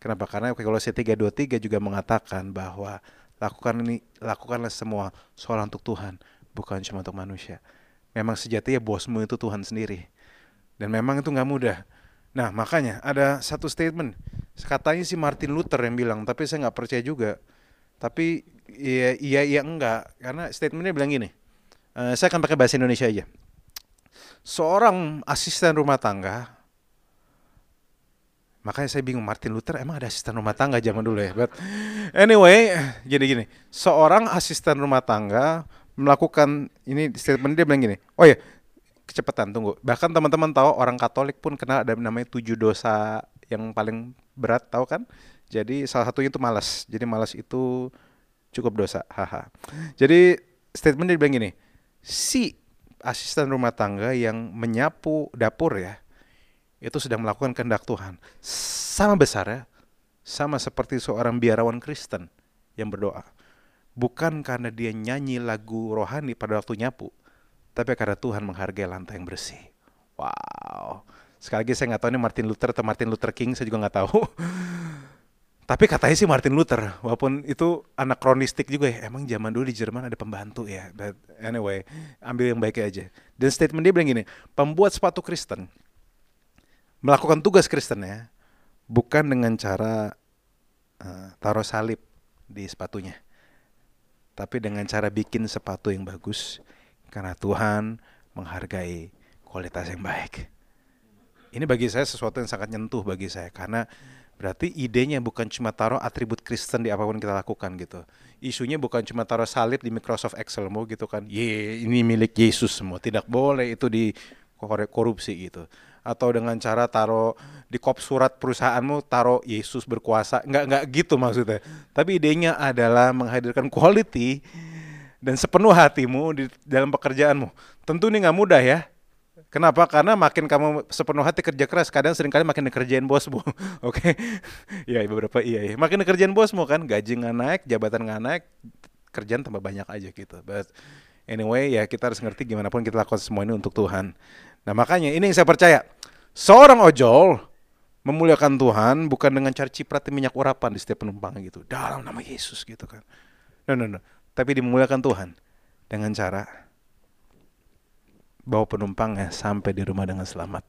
kenapa karena kalau saya 323 juga mengatakan bahwa Lakukan ini, lakukanlah semua soal untuk Tuhan, bukan cuma untuk manusia. Memang sejatinya bosmu itu Tuhan sendiri. Dan memang itu nggak mudah. Nah makanya ada satu statement, katanya si Martin Luther yang bilang, tapi saya nggak percaya juga. Tapi iya iya iya enggak, karena statementnya bilang gini. Uh, saya akan pakai bahasa Indonesia aja. Seorang asisten rumah tangga Makanya saya bingung Martin Luther emang ada asisten rumah tangga zaman dulu ya. But anyway, gini-gini. Seorang asisten rumah tangga melakukan ini statement dia bilang gini. Oh ya, kecepatan tunggu. Bahkan teman-teman tahu orang Katolik pun kenal ada namanya tujuh dosa yang paling berat tahu kan? Jadi salah satunya itu malas. Jadi malas itu cukup dosa. Haha. Jadi statement dia bilang gini. Si asisten rumah tangga yang menyapu dapur ya itu sedang melakukan kehendak Tuhan. Sama besar ya, sama seperti seorang biarawan Kristen yang berdoa. Bukan karena dia nyanyi lagu rohani pada waktu nyapu, tapi karena Tuhan menghargai lantai yang bersih. Wow. Sekali lagi saya nggak tahu ini Martin Luther atau Martin Luther King, saya juga nggak tahu. tapi katanya sih Martin Luther, walaupun itu anak kronistik juga ya. Emang zaman dulu di Jerman ada pembantu ya. But anyway, ambil yang baiknya aja. Dan statement dia bilang gini, pembuat sepatu Kristen melakukan tugas Kristen ya, bukan dengan cara uh, taruh salib di sepatunya, tapi dengan cara bikin sepatu yang bagus, karena Tuhan menghargai kualitas yang baik. Ini bagi saya sesuatu yang sangat nyentuh bagi saya karena berarti idenya bukan cuma taruh atribut Kristen di apa pun kita lakukan gitu. Isunya bukan cuma taruh salib di Microsoft Excel mau gitu kan. Ye, ini milik Yesus semua. Tidak boleh itu di korupsi gitu atau dengan cara taruh di kop surat perusahaanmu taruh Yesus berkuasa nggak nggak gitu maksudnya tapi idenya adalah menghadirkan quality dan sepenuh hatimu di dalam pekerjaanmu tentu ini nggak mudah ya Kenapa? Karena makin kamu sepenuh hati kerja keras, kadang sering kali makin dikerjain bosmu. Oke, okay? ya beberapa iya, iya. Makin dikerjain bosmu kan, gaji nggak naik, jabatan nggak naik, kerjaan tambah banyak aja gitu. But anyway, ya kita harus ngerti gimana pun kita lakukan semua ini untuk Tuhan. Nah makanya ini yang saya percaya. Seorang ojol memuliakan Tuhan bukan dengan cara cipratin minyak urapan di setiap penumpang gitu. Dalam nama Yesus gitu kan. No, no, no. Tapi dimuliakan Tuhan dengan cara bawa penumpangnya sampai di rumah dengan selamat.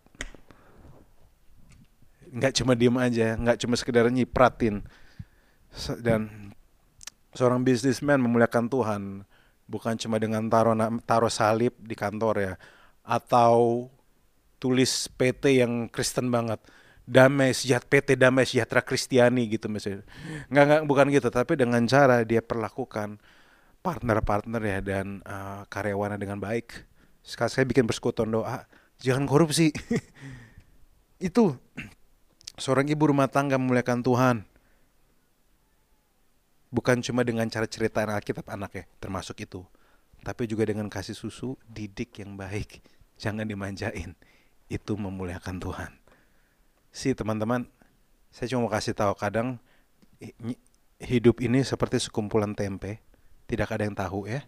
Nggak cuma diem aja, nggak cuma sekedar nyipratin. Dan seorang bisnismen memuliakan Tuhan bukan cuma dengan taruh taruh salib di kantor ya atau tulis PT yang Kristen banget damai sejahtera PT damai sejahtera Kristiani gitu misalnya nggak nggak bukan gitu tapi dengan cara dia perlakukan partner-partner ya dan uh, karyawannya dengan baik sekali saya bikin persekutuan doa jangan korupsi itu seorang ibu rumah tangga memuliakan Tuhan bukan cuma dengan cara cerita Alkitab anaknya termasuk itu tapi juga dengan kasih susu didik yang baik jangan dimanjain. Itu memuliakan Tuhan. Si teman-teman, saya cuma mau kasih tahu kadang hidup ini seperti sekumpulan tempe, tidak ada yang tahu ya.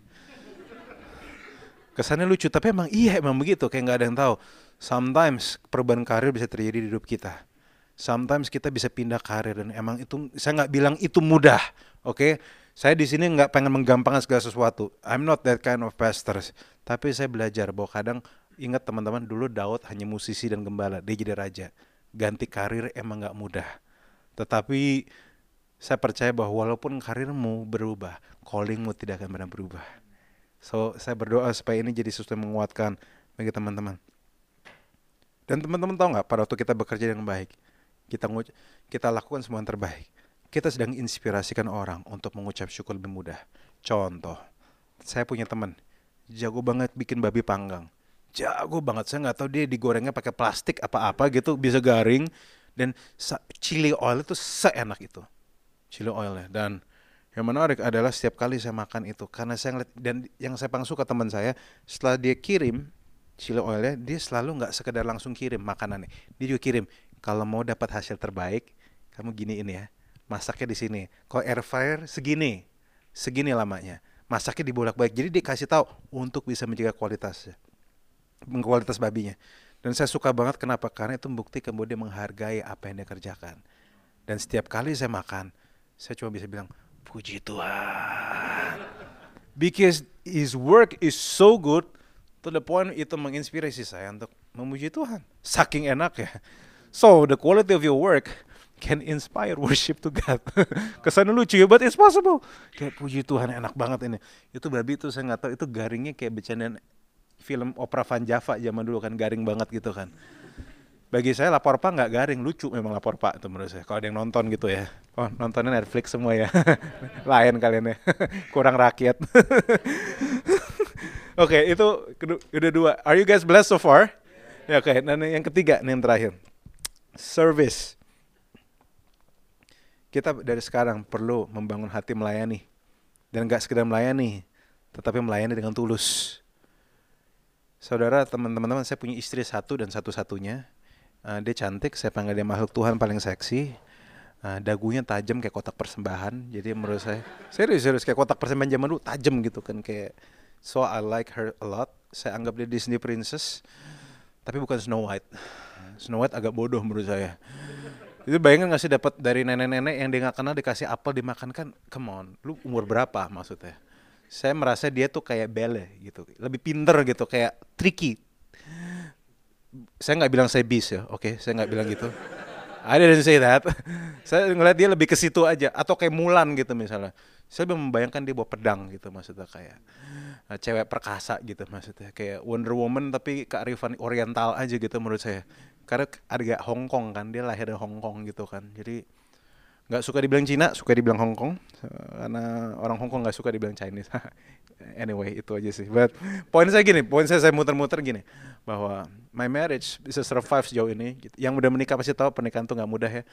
Kesannya lucu, tapi emang iya emang begitu, kayak nggak ada yang tahu. Sometimes perubahan karir bisa terjadi di hidup kita. Sometimes kita bisa pindah karir dan emang itu saya nggak bilang itu mudah, oke? Okay? Saya di sini nggak pengen menggampangkan segala sesuatu. I'm not that kind of pastor. Tapi saya belajar bahwa kadang Ingat teman-teman dulu Daud hanya musisi dan gembala, dia jadi raja. Ganti karir emang gak mudah. Tetapi saya percaya bahwa walaupun karirmu berubah, callingmu tidak akan pernah berubah. So saya berdoa supaya ini jadi sesuatu yang menguatkan bagi teman-teman. Dan teman-teman tahu nggak pada waktu kita bekerja dengan baik, kita kita lakukan semua yang terbaik. Kita sedang inspirasikan orang untuk mengucap syukur lebih mudah. Contoh, saya punya teman jago banget bikin babi panggang jago banget saya nggak tahu dia digorengnya pakai plastik apa-apa gitu bisa garing dan chili oil itu seenak itu chili oilnya dan yang menarik adalah setiap kali saya makan itu karena saya ngeliat dan yang saya paling suka teman saya setelah dia kirim chili oilnya dia selalu nggak sekedar langsung kirim makanannya dia juga kirim kalau mau dapat hasil terbaik kamu gini ini ya masaknya di sini kalau air fryer segini segini lamanya masaknya dibolak-balik jadi dia kasih tahu untuk bisa menjaga kualitasnya kualitas babinya. Dan saya suka banget kenapa? Karena itu bukti kemudian menghargai apa yang dia kerjakan. Dan setiap kali saya makan, saya cuma bisa bilang, puji Tuhan. Because his work is so good, to the point itu menginspirasi saya untuk memuji Tuhan. Saking enak ya. So, the quality of your work can inspire worship to God. Kesannya lucu ya, but it's possible. Kayak puji Tuhan enak banget ini. Itu babi itu saya nggak tahu itu garingnya kayak bercandaan film opera Van Java zaman dulu kan garing banget gitu kan. Bagi saya lapor pak nggak garing lucu memang lapor pak itu menurut saya kalau ada yang nonton gitu ya. Oh nontonnya Netflix semua ya. Lain kalian ya. Kurang rakyat. Oke okay, itu udah dua. Are you guys blessed so far? Ya oke. Okay. dan yang ketiga nih yang terakhir. Service. Kita dari sekarang perlu membangun hati melayani. Dan nggak sekedar melayani tetapi melayani dengan tulus. Saudara teman-teman saya punya istri satu dan satu-satunya Uh, dia cantik, saya panggil dia makhluk Tuhan paling seksi. Uh, dagunya tajam kayak kotak persembahan. Jadi menurut saya serius serius kayak kotak persembahan zaman dulu tajam gitu kan kayak so I like her a lot. Saya anggap dia Disney princess. Tapi bukan Snow White. Snow White agak bodoh menurut saya. Itu bayangin gak sih dapat dari nenek-nenek yang dia nggak kenal dikasih apel dimakan kan? Come on, lu umur berapa maksudnya? Saya merasa dia tuh kayak Belle gitu, lebih pinter gitu, kayak tricky, saya nggak bilang saya bis ya, oke, okay? saya nggak bilang gitu. I didn't say that. saya ngeliat dia lebih ke situ aja, atau kayak Mulan gitu misalnya. Saya membayangkan dia bawa pedang gitu maksudnya kayak uh, cewek perkasa gitu maksudnya kayak Wonder Woman tapi kearifan Oriental aja gitu menurut saya. Karena ada Hong Kong kan, dia lahir dari Hong Kong gitu kan. Jadi nggak suka dibilang Cina, suka dibilang Hong Kong karena orang Hong Kong nggak suka dibilang Chinese. anyway itu aja sih. But poin saya gini, poin saya saya muter-muter gini bahwa my marriage bisa survive sejauh ini. Yang udah menikah pasti tahu pernikahan tuh nggak mudah ya.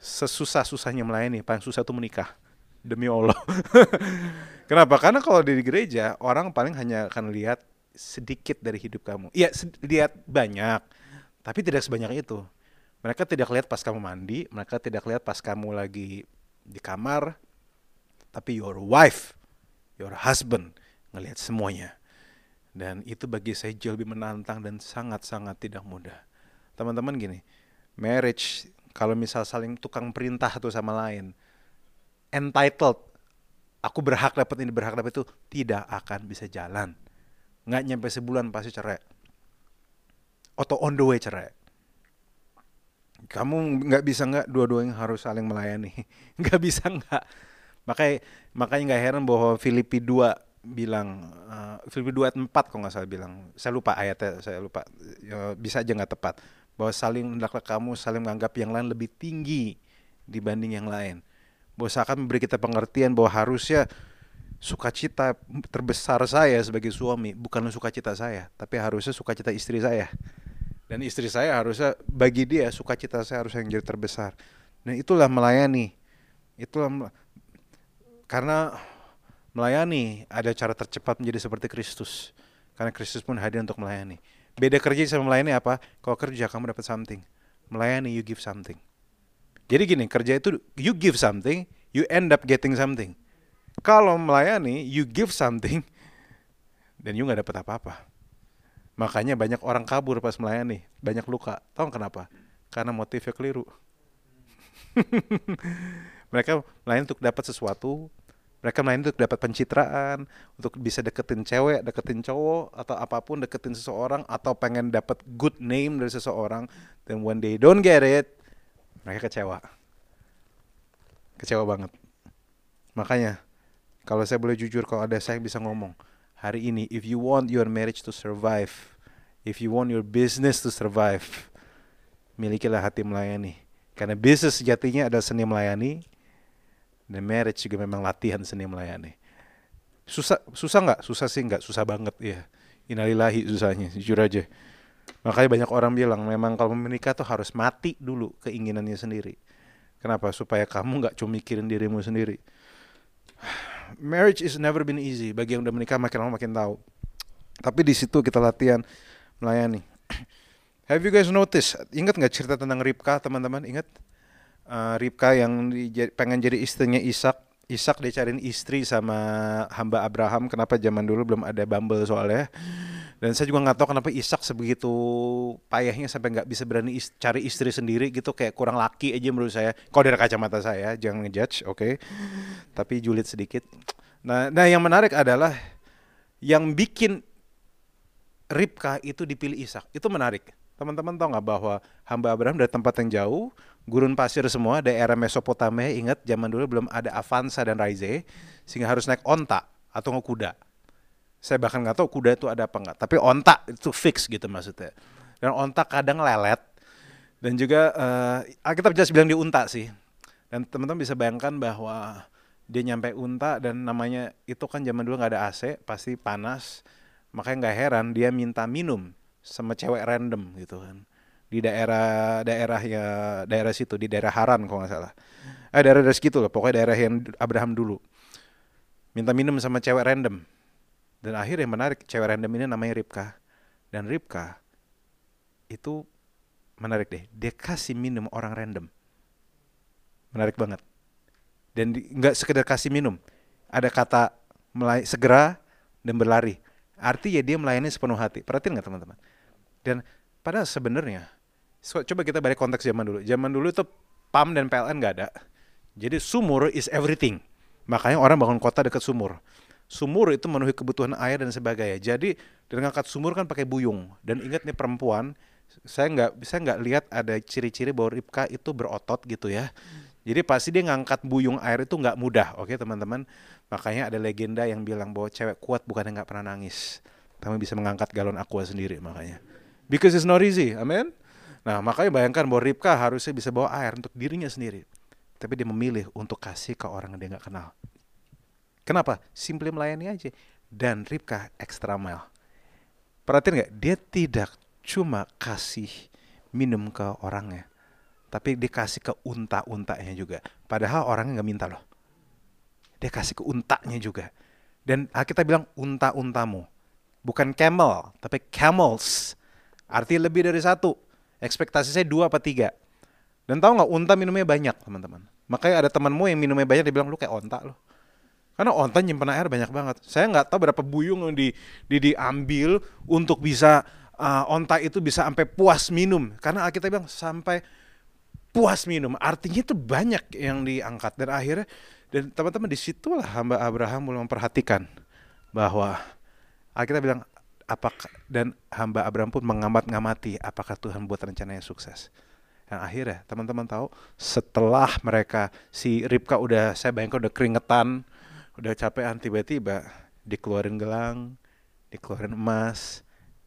Sesusah susahnya melayani, paling susah tuh menikah. Demi Allah. Kenapa? Karena kalau di gereja orang paling hanya akan lihat sedikit dari hidup kamu. Iya, lihat banyak, tapi tidak sebanyak itu mereka tidak lihat pas kamu mandi, mereka tidak lihat pas kamu lagi di kamar, tapi your wife, your husband ngelihat semuanya. Dan itu bagi saya jauh lebih menantang dan sangat-sangat tidak mudah. Teman-teman gini, marriage kalau misal saling tukang perintah satu sama lain, entitled, aku berhak dapat ini, berhak dapat itu, tidak akan bisa jalan. Nggak nyampe sebulan pasti cerai. Atau on the way cerai kamu nggak bisa nggak dua-duanya harus saling melayani? Nggak bisa nggak? Makanya makanya nggak heran bahwa Filipi 2 bilang uh, Filipi 2 ayat 4 kok nggak salah bilang. Saya lupa ayatnya saya lupa. Ya, bisa aja nggak tepat. Bahwa saling hendaklah kamu saling menganggap yang lain lebih tinggi dibanding yang lain. Bahwa seakan memberi kita pengertian bahwa harusnya sukacita terbesar saya sebagai suami bukan sukacita saya tapi harusnya sukacita istri saya dan istri saya harusnya bagi dia sukacita saya harus yang jadi terbesar. Dan itulah melayani. Itulah karena melayani ada cara tercepat menjadi seperti Kristus. Karena Kristus pun hadir untuk melayani. Beda kerja sama melayani apa? Kalau kerja kamu dapat something. Melayani you give something. Jadi gini kerja itu you give something you end up getting something. Kalau melayani you give something dan you nggak dapat apa-apa Makanya banyak orang kabur pas melayani, banyak luka. Tahu kenapa? Karena motifnya keliru. mereka melayani untuk dapat sesuatu, mereka melayani untuk dapat pencitraan, untuk bisa deketin cewek, deketin cowok, atau apa pun deketin seseorang, atau pengen dapat good name dari seseorang. Dan when they don't get it, mereka kecewa. Kecewa banget. Makanya, kalau saya boleh jujur, kalau ada saya bisa ngomong, hari ini if you want your marriage to survive if you want your business to survive milikilah hati melayani. Karena bisnis sejatinya adalah seni melayani dan marriage juga memang latihan seni melayani. Susah susah nggak? Susah sih nggak susah banget ya inalilahi susahnya jujur aja. Makanya banyak orang bilang memang kalau menikah tuh harus mati dulu keinginannya sendiri. Kenapa? Supaya kamu nggak cuma mikirin dirimu sendiri marriage is never been easy. Bagi yang udah menikah makin lama makin tahu. Tapi di situ kita latihan melayani. Have you guys noticed? Ingat nggak cerita tentang Ribka teman-teman? Ingat? Uh, Ribka yang pengen jadi istrinya Ishak. Ishak dicariin istri sama hamba Abraham. Kenapa zaman dulu belum ada Bumble soalnya? Dan saya juga nggak tahu kenapa Ishak sebegitu payahnya sampai nggak bisa berani is cari istri sendiri gitu kayak kurang laki aja menurut saya. Kalau dari kacamata saya, jangan ngejudge, oke. Okay? Tapi julid sedikit. Nah, nah yang menarik adalah yang bikin Ribka itu dipilih Ishak. Itu menarik. Teman-teman tahu nggak bahwa hamba Abraham dari tempat yang jauh, gurun pasir semua, daerah Mesopotamia, ingat zaman dulu belum ada Avanza dan Raize, sehingga harus naik onta atau kuda saya bahkan nggak tahu kuda itu ada apa nggak. Tapi ontak itu fix gitu maksudnya. Dan ontak kadang lelet. Dan juga uh, Alkitab jelas bilang di unta sih. Dan teman-teman bisa bayangkan bahwa dia nyampe unta dan namanya itu kan zaman dulu nggak ada AC, pasti panas. Makanya nggak heran dia minta minum sama cewek random gitu kan. Di daerah daerah ya daerah situ di daerah Haran kalau nggak salah. Eh daerah daerah segitu loh pokoknya daerah yang Abraham dulu. Minta minum sama cewek random dan akhirnya menarik cewek random ini namanya Ribka dan Ribka itu menarik deh dia kasih minum orang random menarik banget dan nggak sekedar kasih minum ada kata segera dan berlari artinya dia melayani sepenuh hati perhatiin nggak teman-teman dan padahal sebenarnya So, coba kita balik konteks zaman dulu. Zaman dulu itu PAM dan PLN nggak ada. Jadi sumur is everything. Makanya orang bangun kota dekat sumur. Sumur itu memenuhi kebutuhan air dan sebagainya. Jadi dengan ngangkat sumur kan pakai buyung. Dan ingat nih perempuan, saya nggak bisa nggak lihat ada ciri-ciri bahwa Ripka itu berotot gitu ya. Jadi pasti dia ngangkat buyung air itu nggak mudah, oke teman-teman. Makanya ada legenda yang bilang bahwa cewek kuat bukan yang nggak pernah nangis, tapi bisa mengangkat galon aqua sendiri makanya. Because it's not easy, amen. Nah, makanya bayangkan bahwa Ribka harusnya bisa bawa air untuk dirinya sendiri. Tapi dia memilih untuk kasih ke orang yang dia nggak kenal. Kenapa? Simply melayani aja. Dan Ribka extra mile. Perhatiin nggak? Dia tidak cuma kasih minum ke orangnya. Tapi dia kasih ke unta-untanya juga. Padahal orangnya nggak minta loh. Dia kasih ke untanya juga. Dan kita bilang unta-untamu. Bukan camel, tapi camels. Artinya lebih dari satu Ekspektasi saya dua apa tiga. Dan tahu nggak unta minumnya banyak teman-teman. Makanya ada temanmu yang minumnya banyak dia bilang lu kayak onta loh. Karena onta nyimpen air banyak banget. Saya nggak tahu berapa buyung yang di, di diambil untuk bisa uh, onta itu bisa sampai puas minum. Karena kita bilang sampai puas minum. Artinya itu banyak yang diangkat dan akhirnya dan teman-teman di situlah hamba Abraham mulai memperhatikan bahwa kita bilang apakah dan hamba Abraham pun mengamat-ngamati apakah Tuhan buat rencananya sukses. Dan akhirnya teman-teman tahu setelah mereka si Ribka udah saya bayangkan udah keringetan, udah capean tiba-tiba dikeluarin gelang, dikeluarin emas,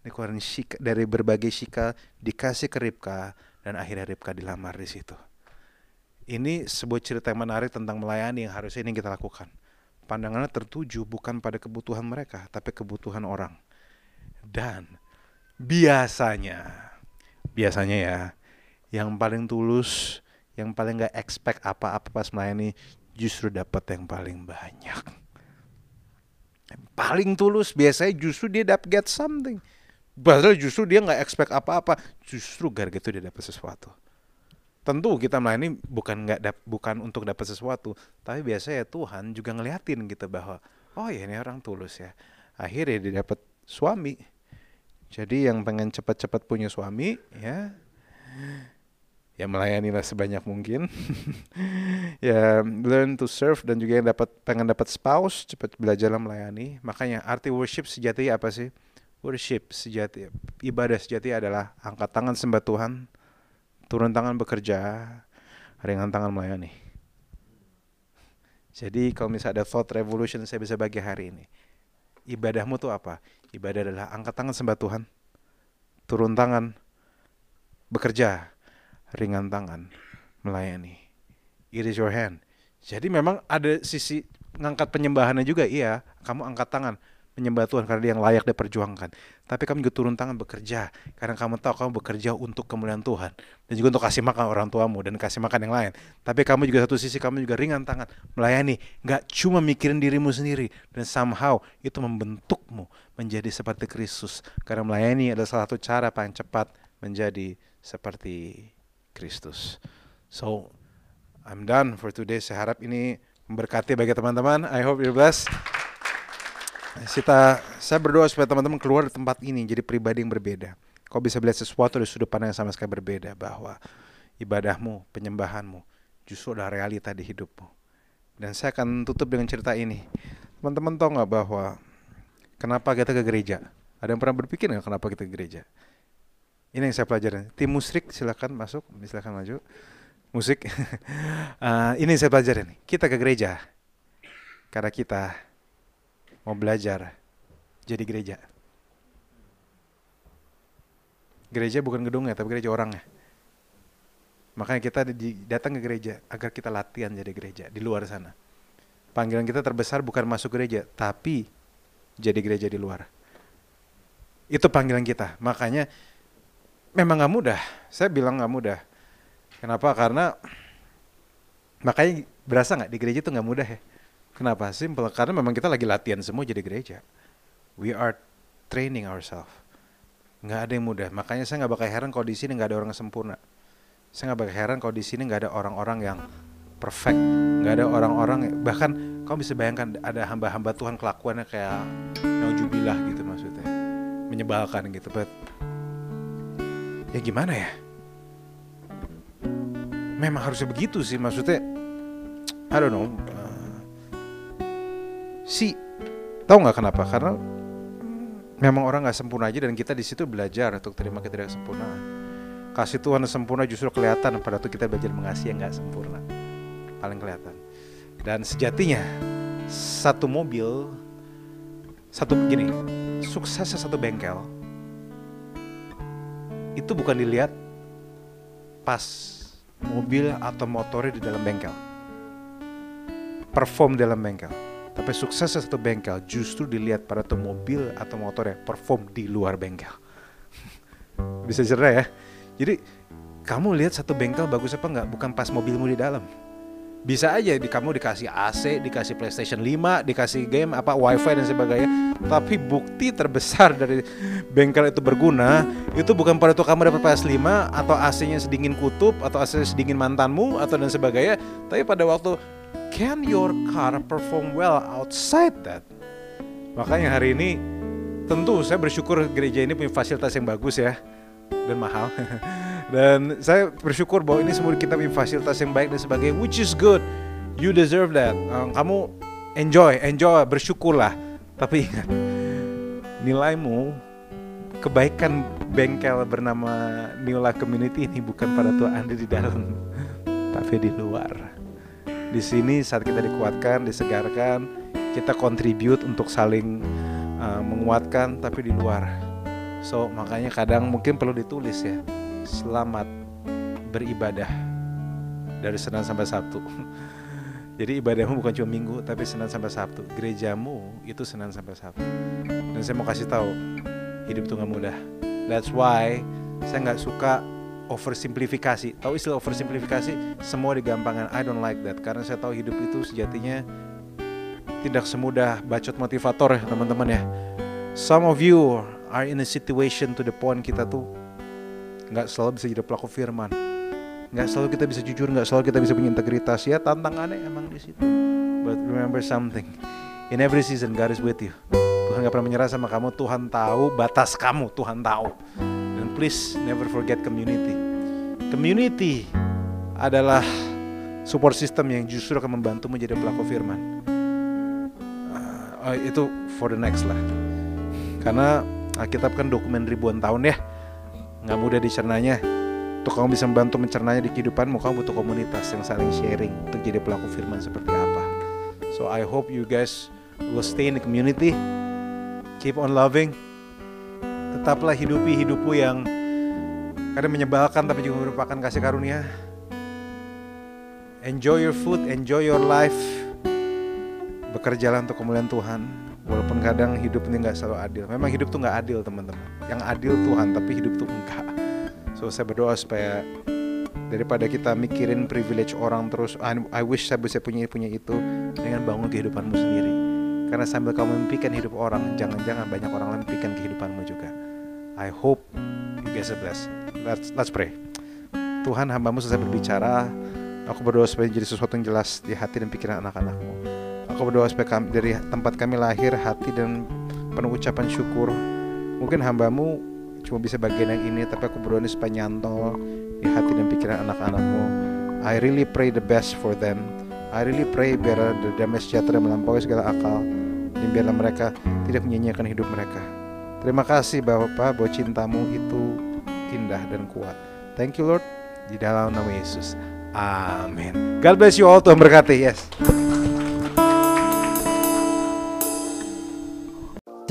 dikeluarin shika, dari berbagai shika dikasih ke Ribka dan akhirnya Ribka dilamar di situ. Ini sebuah cerita yang menarik tentang melayani yang harusnya ini kita lakukan. Pandangannya tertuju bukan pada kebutuhan mereka, tapi kebutuhan orang. Dan biasanya, biasanya ya, yang paling tulus, yang paling gak expect apa-apa pas melayani, justru dapat yang paling banyak. Yang paling tulus biasanya justru dia dapat get something. Padahal justru dia nggak expect apa-apa, justru gara-gara itu dia dapat sesuatu. Tentu kita melayani bukan nggak bukan untuk dapat sesuatu, tapi biasanya Tuhan juga ngeliatin gitu bahwa oh ya ini orang tulus ya. Akhirnya dia dapat suami, jadi yang pengen cepat-cepat punya suami ya ya melayanilah sebanyak mungkin. ya learn to serve dan juga yang dapat pengen dapat spouse cepat belajar melayani. Makanya arti worship sejati apa sih? Worship sejati ibadah sejati adalah angkat tangan sembah Tuhan, turun tangan bekerja, ringan tangan melayani. Jadi kalau misalnya ada thought revolution saya bisa bagi hari ini. Ibadahmu tuh apa? Ibadah adalah angkat tangan sembah Tuhan, turun tangan, bekerja, ringan tangan, melayani. It is your hand. Jadi memang ada sisi ngangkat penyembahannya juga, iya. Kamu angkat tangan, menyembah Tuhan karena dia yang layak diperjuangkan. Tapi kamu juga turun tangan bekerja karena kamu tahu kamu bekerja untuk kemuliaan Tuhan dan juga untuk kasih makan orang tuamu dan kasih makan yang lain. Tapi kamu juga satu sisi kamu juga ringan tangan melayani, nggak cuma mikirin dirimu sendiri dan somehow itu membentukmu menjadi seperti Kristus karena melayani adalah salah satu cara paling cepat menjadi seperti Kristus. So I'm done for today. Saya harap ini memberkati bagi teman-teman. I hope you're blessed. Kita, saya berdoa supaya teman-teman keluar dari tempat ini jadi pribadi yang berbeda. Kau bisa melihat sesuatu dari sudut pandang yang sama sekali berbeda bahwa ibadahmu, penyembahanmu justru adalah realita di hidupmu. Dan saya akan tutup dengan cerita ini. Teman-teman tahu nggak bahwa kenapa kita ke gereja? Ada yang pernah berpikir nggak kenapa kita ke gereja? Ini yang saya pelajari. Tim musik silakan masuk, silakan maju. Musik. uh, ini yang saya pelajari. Kita ke gereja karena kita mau belajar jadi gereja. Gereja bukan gedungnya, tapi gereja orangnya. Makanya kita datang ke gereja agar kita latihan jadi gereja di luar sana. Panggilan kita terbesar bukan masuk gereja, tapi jadi gereja di luar. Itu panggilan kita. Makanya memang nggak mudah. Saya bilang nggak mudah. Kenapa? Karena makanya berasa nggak di gereja itu nggak mudah ya. Kenapa? Simple. Karena memang kita lagi latihan semua jadi gereja. We are training ourselves. Nggak ada yang mudah. Makanya saya nggak bakal heran kalau di sini nggak ada orang yang sempurna. Saya nggak bakal heran kalau di sini nggak ada orang-orang yang perfect. Nggak ada orang-orang bahkan kamu bisa bayangkan ada hamba-hamba Tuhan kelakuannya kayak naujubillah gitu maksudnya. Menyebalkan gitu. But ya gimana ya? Memang harusnya begitu sih maksudnya. I don't know. uh, si tahu nggak kenapa? Karena memang orang nggak sempurna aja dan kita di situ belajar untuk terima ketidaksempurnaan. Kasih Tuhan sempurna justru kelihatan pada waktu kita belajar mengasihi yang nggak sempurna. Paling kelihatan. Dan sejatinya satu mobil satu gini, suksesnya satu bengkel itu bukan dilihat pas mobil atau motornya di dalam bengkel. Perform dalam bengkel. Tapi suksesnya satu bengkel justru dilihat pada tuh mobil atau motornya perform di luar bengkel. Bisa cerai ya. Jadi kamu lihat satu bengkel bagus apa nggak? Bukan pas mobilmu di dalam. Bisa aja di kamu dikasih AC, dikasih PlayStation 5, dikasih game apa WiFi dan sebagainya. Tapi bukti terbesar dari bengkel itu berguna itu bukan pada waktu kamu dapat PS5 atau AC-nya sedingin kutub atau AC-nya sedingin mantanmu atau dan sebagainya, tapi pada waktu can your car perform well outside that? Makanya hari ini tentu saya bersyukur gereja ini punya fasilitas yang bagus ya dan mahal. dan saya bersyukur bahwa ini semua kita punya fasilitas yang baik dan sebagainya, which is good. You deserve that. Um, kamu enjoy, enjoy, bersyukurlah. Tapi ingat, nilaimu, kebaikan bengkel bernama Life Community ini bukan pada Tuhan Anda di dalam, tapi di luar. Di sini saat kita dikuatkan, disegarkan, kita contribute untuk saling uh, menguatkan, tapi di luar. So makanya kadang mungkin perlu ditulis ya, selamat beribadah dari Senin sampai Sabtu. Jadi ibadahmu bukan cuma minggu tapi Senin sampai Sabtu. Gerejamu itu Senin sampai Sabtu. Dan saya mau kasih tahu hidup itu nggak mudah. That's why saya nggak suka oversimplifikasi. Tahu istilah oversimplifikasi? Semua digampangkan. I don't like that karena saya tahu hidup itu sejatinya tidak semudah bacot motivator ya teman-teman ya. Some of you are in a situation to the point kita tuh nggak selalu bisa jadi pelaku firman. Nggak selalu kita bisa jujur nggak selalu kita bisa punya integritas. Ya tantangannya emang di situ. But remember something. In every season God is with you. Tuhan nggak pernah menyerah sama kamu. Tuhan tahu batas kamu. Tuhan tahu. Dan please never forget community. Community adalah support system yang justru akan membantu menjadi pelaku firman. Uh, itu for the next lah. Karena Alkitab kan dokumen ribuan tahun ya nggak mudah dicernanya. Untuk kamu bisa membantu mencernanya di kehidupanmu kamu butuh komunitas yang saling sharing untuk jadi pelaku firman seperti apa. So I hope you guys will stay in the community. Keep on loving. Tetaplah hidupi hidupmu yang kadang menyebalkan tapi juga merupakan kasih karunia. Enjoy your food enjoy your life. Bekerjalah untuk kemuliaan Tuhan walaupun kadang hidup ini nggak selalu adil. Memang hidup tuh nggak adil teman-teman. Yang adil Tuhan tapi hidup tuh enggak. So saya berdoa supaya daripada kita mikirin privilege orang terus I, I wish saya bisa punya punya itu dengan bangun kehidupanmu sendiri. Karena sambil kamu mimpikan hidup orang jangan-jangan banyak orang lain mimpikan kehidupanmu juga. I hope you guys are blessed. Let's let's pray. Tuhan hambamu selesai berbicara. Aku berdoa supaya jadi sesuatu yang jelas di hati dan pikiran anak-anakmu Aku berdoa supaya kami, dari tempat kami lahir hati dan penuh ucapan syukur. Mungkin hambamu cuma bisa bagian yang ini, tapi aku berdoa ini supaya nyantol di hati dan pikiran anak-anakmu. I really pray the best for them. I really pray biar damai sejahtera melampaui segala akal dan biarlah mereka tidak menyanyiakan hidup mereka. Terima kasih Bapak bahwa cintamu itu indah dan kuat. Thank you Lord di dalam nama Yesus. Amin. God bless you all. Tuhan berkati. Yes.